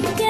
लिख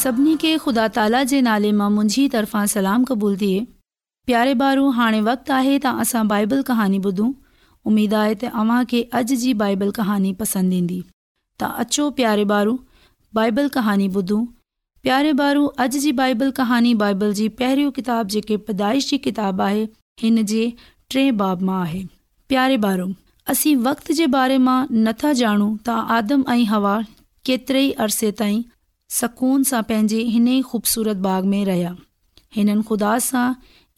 सभिनी खे ख़ुदा ताला जे नाले मां मुंहिंजी तरफ़ां सलाम क़बूल थिए प्यारे ॿारु हाणे वक़्तु आहे त असां बाइबल कहानी ॿुधूं उमेदु आहे त अव्हांखे अॼु जी बाइबल कहानी पसंदि ईंदी तव्हां अचो प्यारे ॿारु बाइबल कहानी ॿुधूं प्यारे ॿारु अॼु जी बाइबल कहानी बाइबल जी पहिरियों किताबु जेकी पैदाइश जी आहे हिन जे टे बाब मां आहे प्यारे ॿारु असीं वक़्तु जे बारे मां नथा ॼाणूं त आदम ऐं हवा केतिरे ई ताईं सकून सां पंहिंजे हिन ई खूबसूरत बाग़ में रहिया हिननि ख़ुदा सां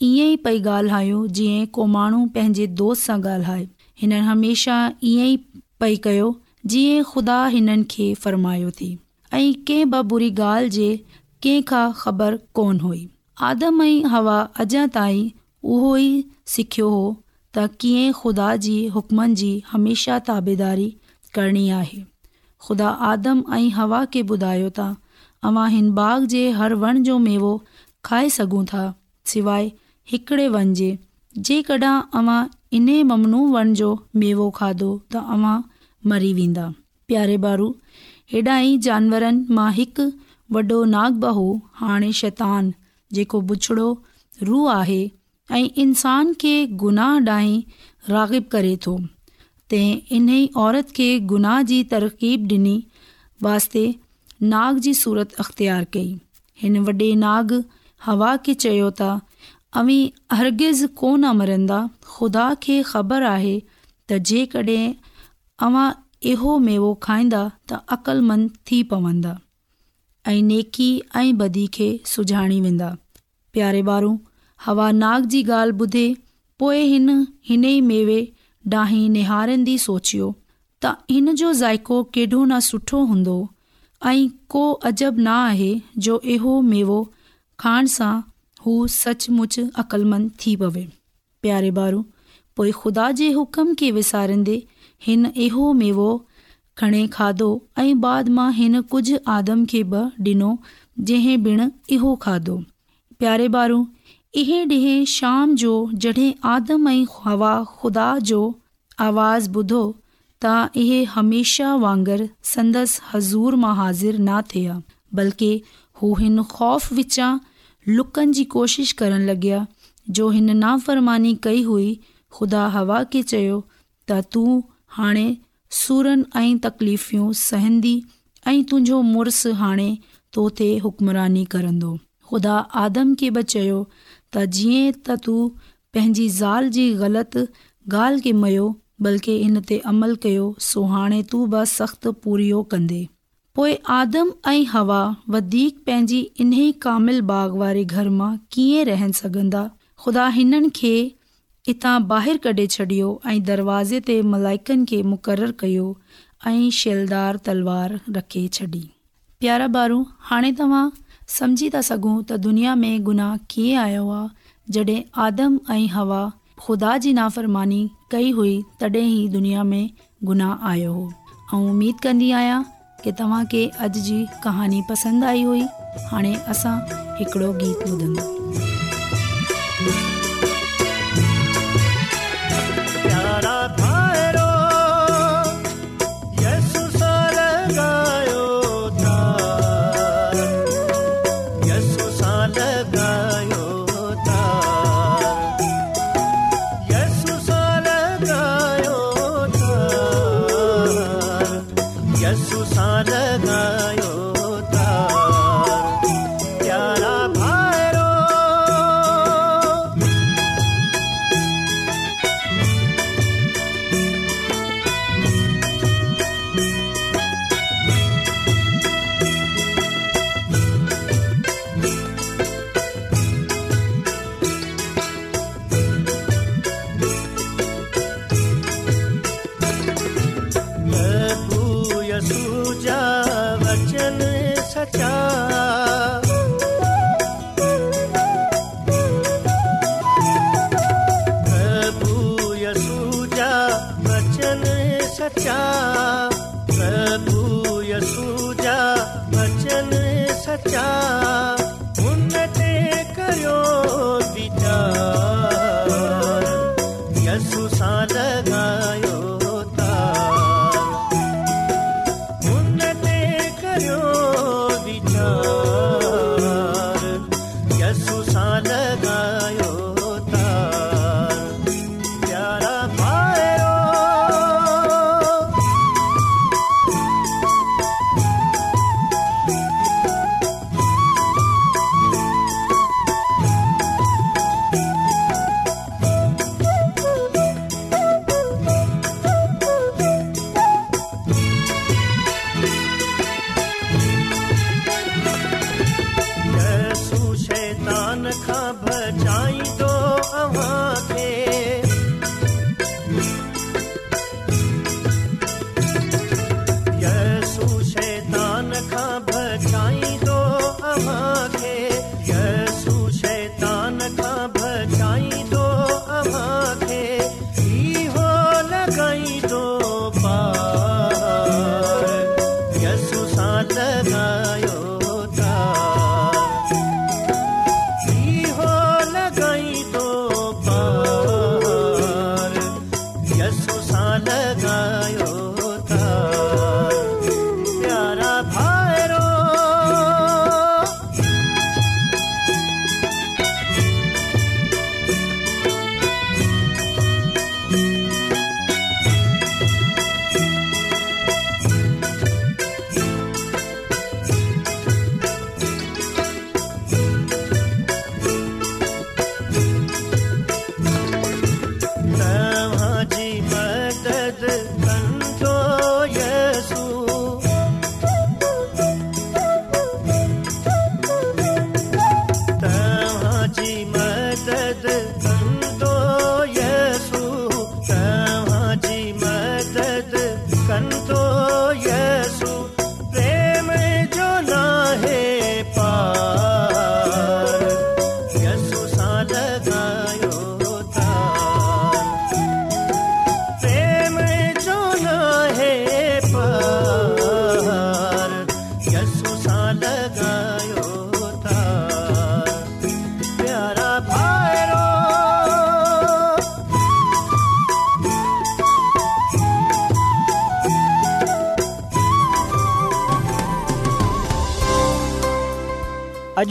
ईअं ई पई ॻाल्हायो जीअं को माण्हू पंहिंजे दोस्त सां ॻाल्हाए हिननि हमेशह ईअं ई पई कयो जीअं ख़ुदा हिननि खे फ़र्मायो थी ऐं कंहिं बुरी ॻाल्हि जे कंहिं ख़बर कोन हुई आदम ऐं हवा अञा ताईं उहो ई सिखियो हो त कीअं ख़ुदा जी हुकमनि जी हमेशह ताबेदारी करणी आहे ख़ुदा आदम ऐं हवा खे ॿुधायो त अव्हां हिन बाग जे हर वण जो मेवो खाए सघूं था सवाइ हिकिड़े वन जे जेकॾहिं अवां इन ममनू वण जो मेवो खाधो त अव्हां मरी वेंदा प्यारे बारू हेॾा ई जानवरनि मां हिकु वॾो नाग बाहू हाणे शैतान जेको बुछड़ो रूह आहे ऐं इंसान खे गुनाह ॾांहीं रागिब करे थो तंहिं इन ई औरत खे गुनाह जी तरक़ीब ॾिनी वास्ते नाग जी सूरत अख़्तियार कई हिन वॾे नाग हवा खे चयो त अवी अर्गिज़ कोन मरंदा ख़ुदा खे ख़बर आहे त जेकॾहिं अवां इहो मेवो खाईंदा त अक़लमंद थी पवंदा ऐं नेकी ऐं बदी खे सुञाणी वेंदा प्यारे ॿारु हवा नाग जी ॻाल्हि ॿुधे पोइ हिन हिन ई मेवे ॾाही निहारंदी सोचियो त हिन जो ज़ाइको केॾो न सुठो हूंदो ऐं को अजब न आहे जो इहो मेवो खाइण सां हू सचमुचि अक़लमंद थी पवे प्यारे ॿार पोइ खुदा जे हुकम खे विसारींदे हिन इहो मेवो खणे खाधो ऐं बाद मां हिन कुझु आदम खे बि ॾिनो जंहिं ॿिणु इहो खाधो प्यारे ॿारू इहे ॾींहं शाम जो जॾहिं आदम ऐं हवा ख़ुदा जो आवाज़ ॿुधो त इहे हमेशह वांगुरु संदसि हज़ूर मां हाज़िर न थिया बल्कि हू हिन ख़ौफ़ विचां लुकनि जी कोशिशि करणु लॻया जो हिन नाफ़रमानी कई हुई ख़ुदा हवा खे चयो त तूं हाणे सुरनि ऐं तकलीफ़ूं सहंदी ऐं तुंहिंजो मुड़ुसु हाणे तो ते हुकमरानी करंदो ख़ुदा आदम खे बि चयो त जीअं त तूं पंहिंजी ज़ाल जी ग़लति ॻाल्हि खे मयो बल्कि इन ते अमल कयो सो हाणे तूं बि सख़्तु पूरियो कंदे पोइ आदम ऐं हवा वधीक पंहिंजी इन ई कामिल बाग़ वारे घर मां कीअं रहनि सघंदा ख़ुदा हिननि खे हितां ॿाहिरि कढे छॾियो ऐं दरवाज़े ते मलाइकनि खे मुक़ररु कयो ऐं शैलदार तलवार रखे छॾी प्यारा ॿारु हाणे तव्हां समझी था सघूं त दुनिया में गुनाह कीअं आयो आहे जॾहिं आदम ऐं हवा ख़ुदा जी नाफ़रमानी कई हुई तॾहिं ई दुनिया में गुनाह आयो हो ऐं उमेद कंदी आहियां की तव्हांखे अॼु जी कहानी पसंदि आई हुई हाणे असां हिकिड़ो गीत ॿुधंदा न ते करियो वीचार Sí.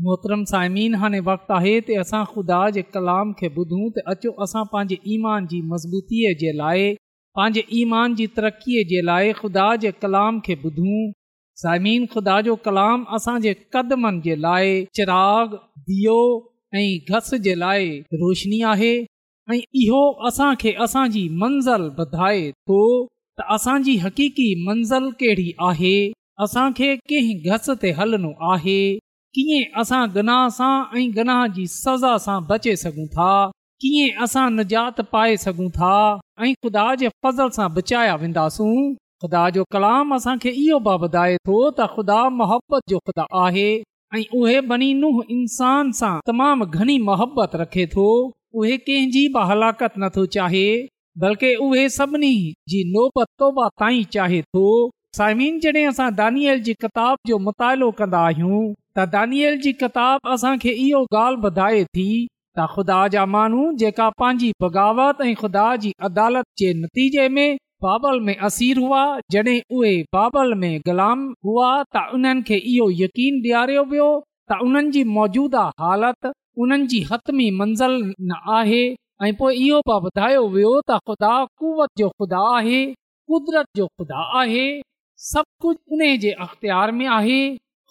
मोहतरम साइमिन हाणे वक़्तु आहे त असां ख़ुदा जे कलाम खे ॿुधूं त अचो असां पंहिंजे ईमान जी मज़बूतीअ जे लाइ पंहिंजे ईमान जी तरक़ीअ जे लाइ खुदा जे कलाम खे ॿुधूं साइमन ख़ुदा जो कलाम असांजे कदमनि जे लाइ चिराग दियो ऐं घस जे लाइ रोशनी आहे ऐं इहो असांखे असांजी मंज़िल ॿधाए थो त असांजी हक़ीक़ी मंज़िल कहिड़ी आहे असांखे कंहिं घस ते हलणो आहे कीअं असां गनाह सां ऐं गनाह जी सज़ा सां बचे सघूं था कीअं असां निजात पाए सघूं था ऐं ख़ुदा जे फज़ल सां बचाया वेंदासूं ख़ुदा जो कलाम असांखे इहो बि ॿुधाए थो त ख़ुदा मोहबत जो ख़ुदा आहे ऐं उहे बनी नुंहुं इंसान सां तमामु घणी मोहबत रखे थो उहे कंहिंजी बि हलाकत नथो चाहे बल्कि उहे सभिनी जी नोबत चाहे थो साइमिन जॾहिं दानियल जी किताब जो मुतालो कंदा आहियूं दानियल जी किताब असांखे इहो ॻाल्हि ॿुधाए थी त ख़ुदा जा माण्हू जेका पंहिंजी बग़ावत ऐं ख़ुदा जी अदालत जे नतीजे में में में असीर हुआ ग़ुलाम हुआ त उन्हनि खे इहो यकीन ॾियारियो वियो त उन्हनि जी मौजूदा हालत जी हतमी मंज़िल न आहे ऐं पोइ इहो ॿुधायो वियो त ख़ुदा आहे कुदरत जो ख़ुदा आहे अख़्तियार में आहे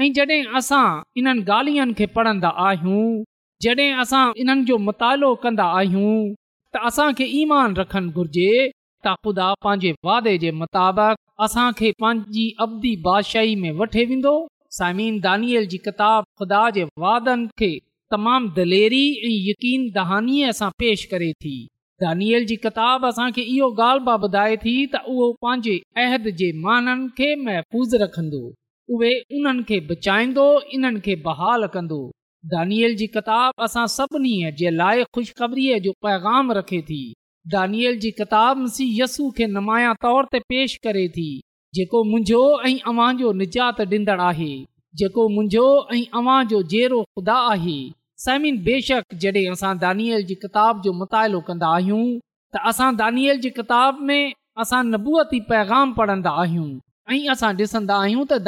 ऐं जॾहिं असां इन्हनि ॻाल्हियुनि खे पढ़ंदा आहियूं इन्हनि जो मुतालो कंदा आहियूं त असांखे ईमान रखणु घुर्जे त ख़ुदा पंहिंजे वादे जे मुताबिक़ असांखे पंहिंजी अवधी बादशाही में वठे वेंदो साइम दानियल जी किताब ख़ुदा जे वादनि खे तमामु दिलेरी ऐं यकीन दहानी सां पेश करे थी दानियल जी किताब असांखे इहो ॻाल्हि बि ॿुधाए थी त उहो पंहिंजे अहद जे माननि खे महफ़ूज़ रखंदो उहे उन्हनि खे बचाईंदो इन्हनि खे बहाल कंदो दानियल जी किताब असां सभिनी जे लाइ खु़शख़रीअ जो पैगाम रखे थी दानियल जी किताब यस्सू खे नुमाया तौर ते पेश करे थी जेको मुंहिंजो ऐं अव्हां जो निजात ॾींदड़ आहे जेको मुंहिंजो ऐं अवां जो जहिड़ो ख़ुदा आहे समिन बेशक जॾहिं असां दानियल जी किताब जो मुतालो कंदा आहियूं त असां दानियल जी किताब में असां नबूअती पैगाम पढ़ंदा आहियूं ऐं मुकाशफ़ा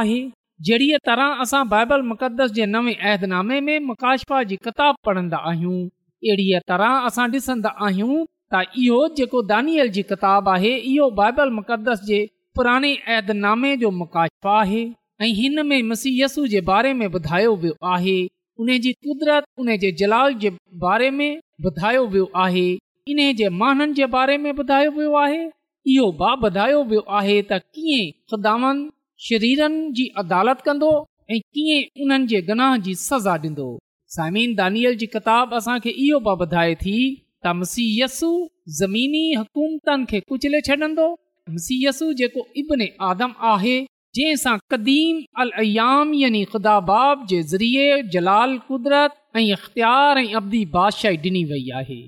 आहे जहिड़ीअ तरह बाइबल मुक़दस जे नवे अहदनामे में किताब पढ़ंदा आहियूं अहिड़ीअ तरह असां ॾिसंदा आहियूं त इहो जेको दानियल जी किताब आहे इहो बाइबल मुक़दस जे पुराने ऐ आहे ऐं हिन में मसीयसु जे बारे में ॿुधायो वियो आहे उन जी कुदरत उन जे जलाल जे बारे में ॿुधायो वियो आहे इन जे माननि जे बारे में ॿुधायो वियो आहे इहो बि ॿुधायो वियो आहे त कीअं ख़्दान शरीरनि जी अदालत कंदो ऐं कीअं उन्हनि जे गनाह जी सज़ा ॾींदो सामिन दानियल जी किताब असांखे इहो बि ॿुधाए थी त मसीयसु ज़मीनी हुकूमतनि खे कुचले छॾंदो स जेको इब्न आदम आहे जंहिं सां क़दीम अली ख़ुदा जे ज़रिए जलाल कुदरत ऐं इख़्तियार ऐं अदी बादशाही ॾिनी वई आहे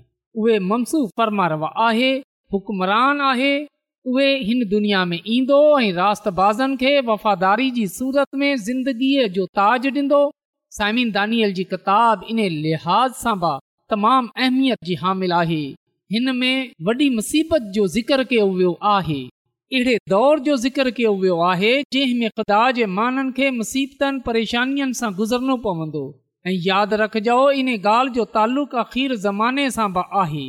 उहे ममसूफ़ फर्मा रवा आहे हुकमरान आहे उहे हिन दुनिया में ईंदो ऐं रातबाज़नि खे वफ़ादारी जी सूरत में ज़िंदगीअ जो ताज ॾींदो साइमिन दानियल जी किताब इन लिहाज़ सां बि तमामु अहमियत जी हामिल आहे हिन में वॾी मुसीबत जो ज़िकर कयो वियो आहे अहिड़े दौर जो ज़िकर कयो वियो आहे जंहिं में ख़ुदा जे माननि खे मुसीबतनि परेशानियुनि सां गुज़रणो पवंदो ऐं यादि रखजो इन ॻाल्हि जो तालुक अख़ीर ज़माने सां बि आहे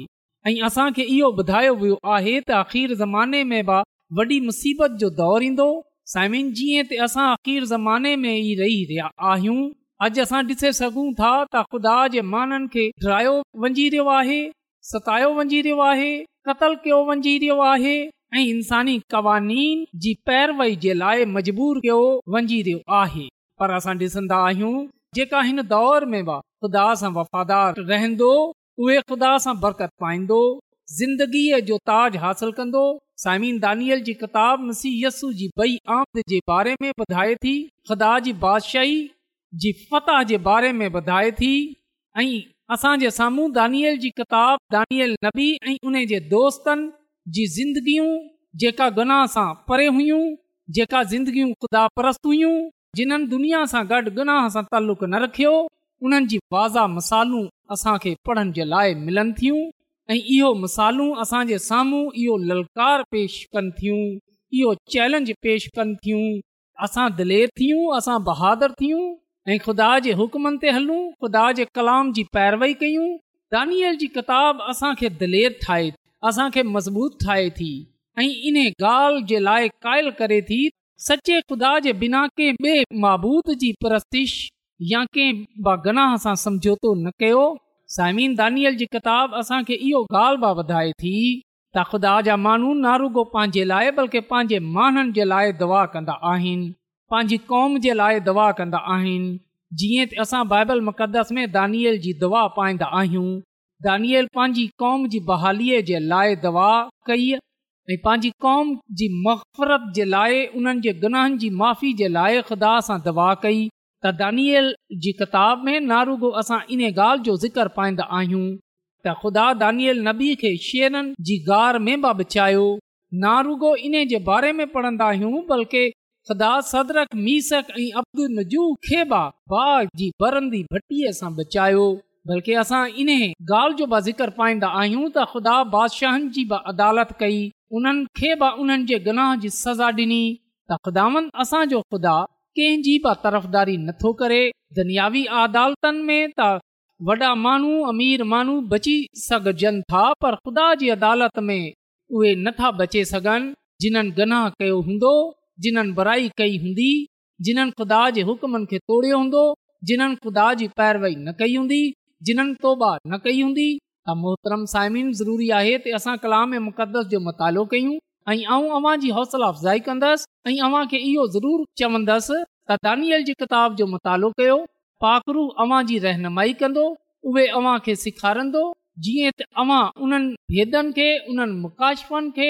ऐं असांखे इहो ॿुधायो वियो आहे त अख़ीर ज़माने में बि वॾी मुसीबत जो दौर ईंदो साइमिन जीअं त असां अख़ीर ज़माने में ई रही रहिया आहियूं अॼु असां ॾिसे सघूं था त ख़ुदा जे माननि खे डरायो वञी रहियो आहे सतायो वञी रहियो आहे क़तल कयो आहे ऐं पैरवई जे लाइ मजबूर कयो आहे पर असां ॾिसंदा आहियूं जेका हिन दौर में ख़ुदा वफ़ादारु रहंदो उहे ख़ुदा सां बरक़त पाईंदो ज़िंदगीअ जो ताज हासिल कंदो साइमीन दानियल जी किताब बारे में थी ख़ुदा जी बादशाही फताह जे बारे में ॿुधाए थी ऐं असांजे साम्हूं दानियल जी किताब दानियल नबी ऐं उन जे दोस्तनि जी ज़िंदगियूं जेका गुनाह सां परे हुयूं जेका ज़िंदगियूं परस्त हुयूं जिन्हनि दुनिया सां गॾु गुनाह सां तल्लुक न रखियो उन्हनि जी वाज़ा मसालू असांखे पढ़ण जे लाइ मिलनि थियूं ऐं इहो मसालूं असांजे साम्हूं इहो ललकार पेश कनि थियूं इहो चैलेंज पेश कनि थियूं असां दिलेर थियूं असां बहादुरु थियूं ऐं ख़ुदा जे हुकमनि ते हलूं ख़ुदा जे कलाम जी पैरवई कयूं असांखे दिलेर ठाहे असांखे मज़बूत ठाहे थी ऐं इन ॻाल्हि जे लाइ कायल करे थी सचे ख़ुदा जे बिना कंहिं ॿिए महबूत जी परस्तिश या कंहिं गनाह सां समझोतो न कयो साइमिन दानियल जी किताब असांखे इहो ॻाल्हि बि वधाए थी त ख़ुदा जा माण्हू नारूगो पंहिंजे लाइ बल्कि पंहिंजे माण्हुनि जे लाइ दवा कंदा आहिनि पंहिंजी क़ौम जे लाइ दवा कंदा आहिनि जीअं त असां बाइबल मुक़द्दस में दानियल जी दवा पाईंदा आहियूं दानियल पंहिंजी कौम जी बहालीअ जे लाइ दवा कई आहे पंहिंजी कौम जी मफ़रत जे लाइ उन्हनि जे गुनाहनि जी माफ़ी जे लाइ ख़ुदा सां दवा कई त दानिअल जी किताब में नारुगो असां इन ॻाल्हि जो ज़िक्र पाईंदा आहियूं त ख़ुदा दानियल नबी खे शेरनि जी गार में बिछायो नारुगो इन जे बारे में पढ़ंदा आहियूं बल्कि सदा सदरक ऐं बचायो बल्कि असां इन ॻाल्हि जो बि ज़िकर पाईंदा आहियूं त ख़ुदा बादशाहनि जी बि अदालत कई उन्हनि खे बि उन्हनि जे गनाह जी सज़ा ॾिनी असांजो ख़ुदा कंहिंजी बि तरफ़दारी नथो करे दुनियावी अदालतन में ख़ुदा जी अदालत में उहे नथा बचे सघनि जिन गनाह कयो हूंदो जिन्हनि बुराई कई हूंदी जिन्हनि ख़ुदा जे हूंदो जिन्हनि ख़ुदा जी पैरवई न कई हूंदी जिन्हनि तौबा न कई हूंदी मुक़दस जो मतालो कयूं ऐंफ़जाई कंदसि ऐं पाकरू अवां जी रहनुमाई कंदो उहे सेखारींदो जीअं उन्हनि खे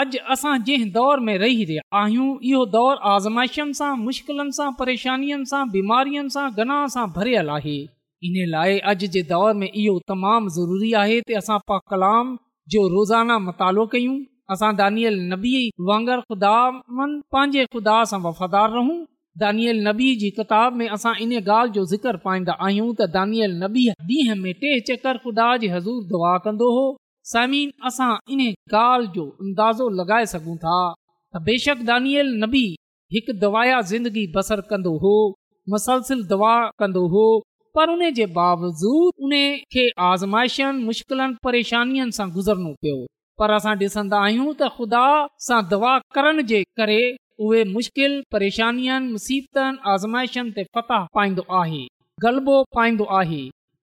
अॼु असां जंहिं दौर में रही रहिया आहियूं इहो दौरु आज़माइशनि सां मुश्किलनि सां परेशानियुनि सां बीमारियुनि सां गना सां भरियल आहे इन लाइ अॼु जे दौर में इहो तमामु ज़रूरी आहे कलाम जो रोज़ाना मतालो कयूं दानियल नबी वांगरे ख़ुदा ख़ुदा सां वफ़ादार रहूं दानियल नबी जी किताब में असां इन ॻाल्हि जो ज़िक्र पाईंदा आहियूं त दानियल नबी ॾींहं में टे चकर ख़ुदा हज़ूर दुआ कंदो हो इन ॻाल्हि जो अंदाज़ो लगाए सघूं था बेशक दानियल नबी हिकु दवाया ज़िंदगी बसर कंदो हो मुसलसिल दवा कंदो हो पर उन जे बावजूद उन खे आज़माइशनि मुश्किलनि परेशानियुनि सां गुज़रनो पियो पर असां डि॒सन्दा आहियूं त ख़ुदा सां दवा करण जे करे उहे मुश्किल परेशानियुनि मुसीबतनि आज़माइशनि ते फताह पाईंदो आहे ग़लबो पाईंदो आहे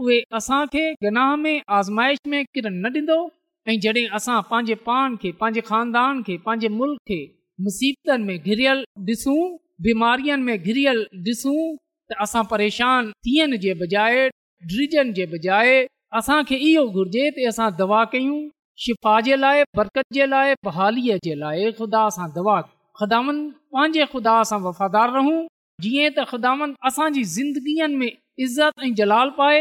उहे असां गनाह में आज़माइश में किरन न ॾींदो ऐं जॾहिं असां पंहिंजे पाण खे पंहिंजे खानदान खे पंहिंजे मुल्क़ खे मुसीबतनि में घिरियल ॾिसूं बीमारीअ में घिरयल ॾिसूं त असां परेशान थियण जे बजाए ड्रिजन जे बजाए असां खे इहो घुर्जे असां दवा कयूं शिफ़ा जे लाइ बरकत जे लाइ बहालीअ जे लाइ ख़ुदा सां दवा कयूं ख़दामनि पंहिंजे ख़ुदा सां वफ़ादार रहूं जीअं त ख़दामनि असांजी ज़िंदगीअ में इज़त ऐं जलाल पाए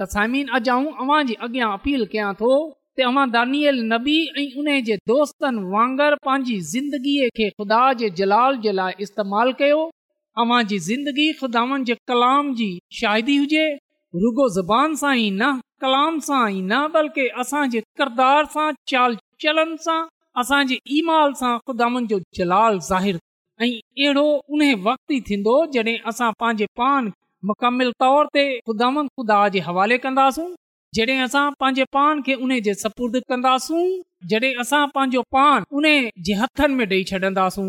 पंहिंजी ज़िंदगीअ खेमाल कयो रुगो ज़बान सां ई न कलाम सां ई न बल्कि असांजे किरदार सां असांजे ईमाल सां खुदान जो जलाल ज़ाहिर ऐं अहिड़ो उन वक़्त ई थींदो असां पंहिंजे पान मुकमिल तौर ते ख़ुदानि ख़ुदा जे हवाले कंदासूं जॾहिं असां पंहिंजे पान खे उन जे सपुर्द कंदासूं जॾहिं असां पंहिंजो पान उन जे हथनि में ॾेई छॾंदासूं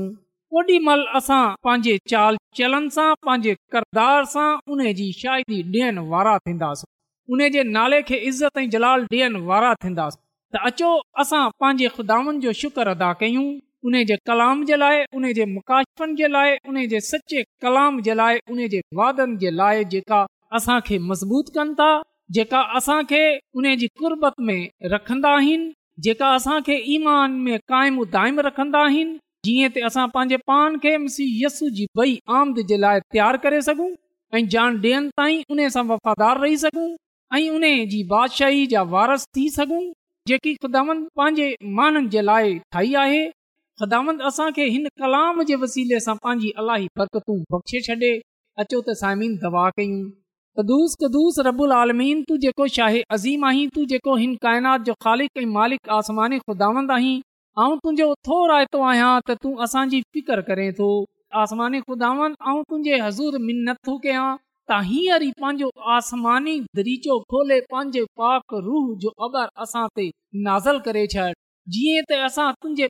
ओॾी महिल असां पंहिंजे चाल चलन सां पंहिंजे किरदार सां उन जी शाइदी ॾियण वारा थींदासीं उन जे नाले खे इज़त ऐं जलाल ॾियण वारा थींदासीं त अचो असां पंहिंजे ख़ुदानि जो शुक्र अदा कयूं उन जे कलाम जे लाइ उने जे मुकाशमनि जे लाइ उने जे सचे कलाम जे लाइ उन जे वादनि जे लाइ जेका असांखे मज़बूत कनि था जेका असां उन जी कुरबत में रखंदा आहिनि जेका असां ईमान में क़ाइमु दायम रखंदा आहिनि जीअं त असां पंहिंजे पान खे यस्सू जी बई आमदन जे लाइ तयार करे सघूं ऐं जान ॾियनि ताईं उन सां वफ़ादार रही सघूं ऐं उनजी बादशाही जा वारस थी सघूं जेकी ख़ुदा पंहिंजे माननि जे लाइ ठाही आहे ख़ुदामंद असांखे हिन कलाम जे वसीले सां पंहिंजी अलाही बरक़त तूं बोश्शे छॾे अचो त साइमीन दवा कयूं कदुूस कदुस रबुल आलमीन तूं जेको शाहे अज़ीम आहीं तूं जेको हिन काइनात जो ख़ालिक़ मालिक आसमान ख़ुदांद आहीं ऐं तुंहिंजो थो रायतो आहियां त तूं असांजी फिकर करें थो आसमान ख़ुदांदे हज़ूर मिनथ कयां त हींअर ई पंहिंजो आसमानी दरीचो खोले पंहिंजे पाक रूह जो अगरि असां ते नाज़ करे छॾ जीअं त असां तुंहिंजे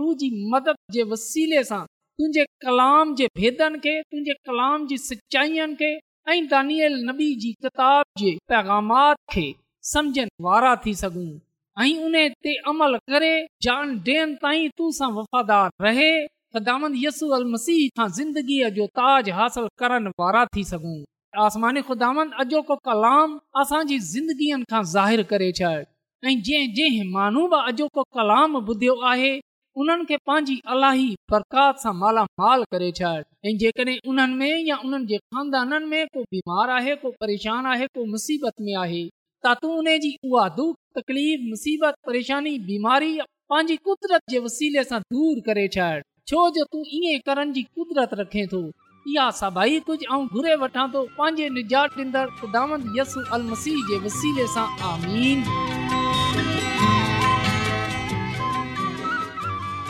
रूह जी मदद जे वसीले सां तुंहिंजे कलाम जे भेदनि खे तुंहिंजे कलाम जी सचाईअनि खे ऐं दानियल नबी जी किताब जे पैगामात खे समुझनि वारा थी सघूं ऐं उन ते अमल करे जान ॾियनि ताईं तू सां वफ़ादार रहे ख़दामंद यसू अल मसीह खां ज़िंदगीअ जो ताज हासिल करण वारा थी सघूं आसमान ख़ुदामन अॼोको कलाम असांजी ज़िंदगीअ खां ज़ाहिरु करे छॾियो ऐं जंहिं मानू अॼोको कलाम ॿुधियो आहे उन्हनि खे पंहिंजी कुदरत जे वसीले सां दूर करे छो जो तू ईअं करण जी कुदरत रखे थो इहा सभी कुझु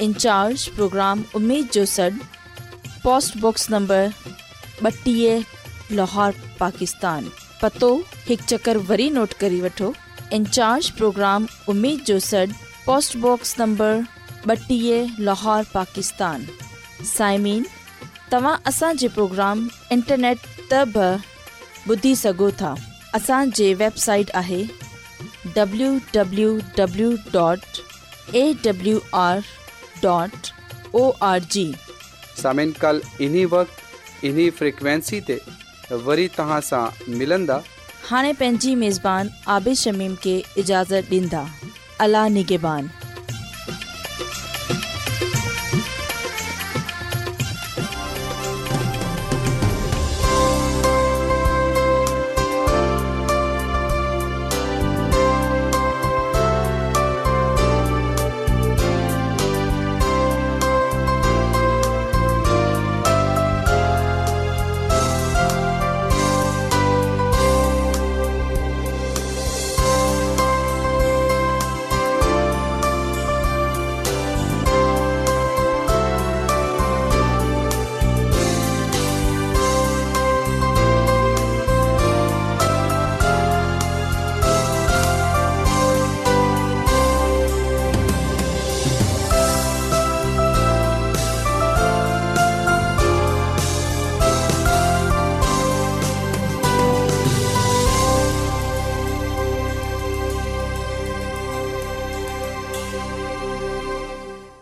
इंचार्ज प्रोग्राम उमेद जो सॾ पोस्टबॉक्स नंबर ॿटीह लाहौर पाकिस्तान पतो हिकु चकर वरी नोट करे वठो इंचार्ज प्रोग्राम जो सॾ पोस्टबॉक्स नंबर ॿटीह लाहौर पाकिस्तान साइमीन तव्हां असांजे प्रोग्राम इंटरनेट त बुधी सघो था असांजे वेबसाइट आहे वरी तव्हां ملندا मिलंदा हाणे पंहिंजी मेज़बान आबिशमीम खे इजाज़त ॾींदा अला نگہبان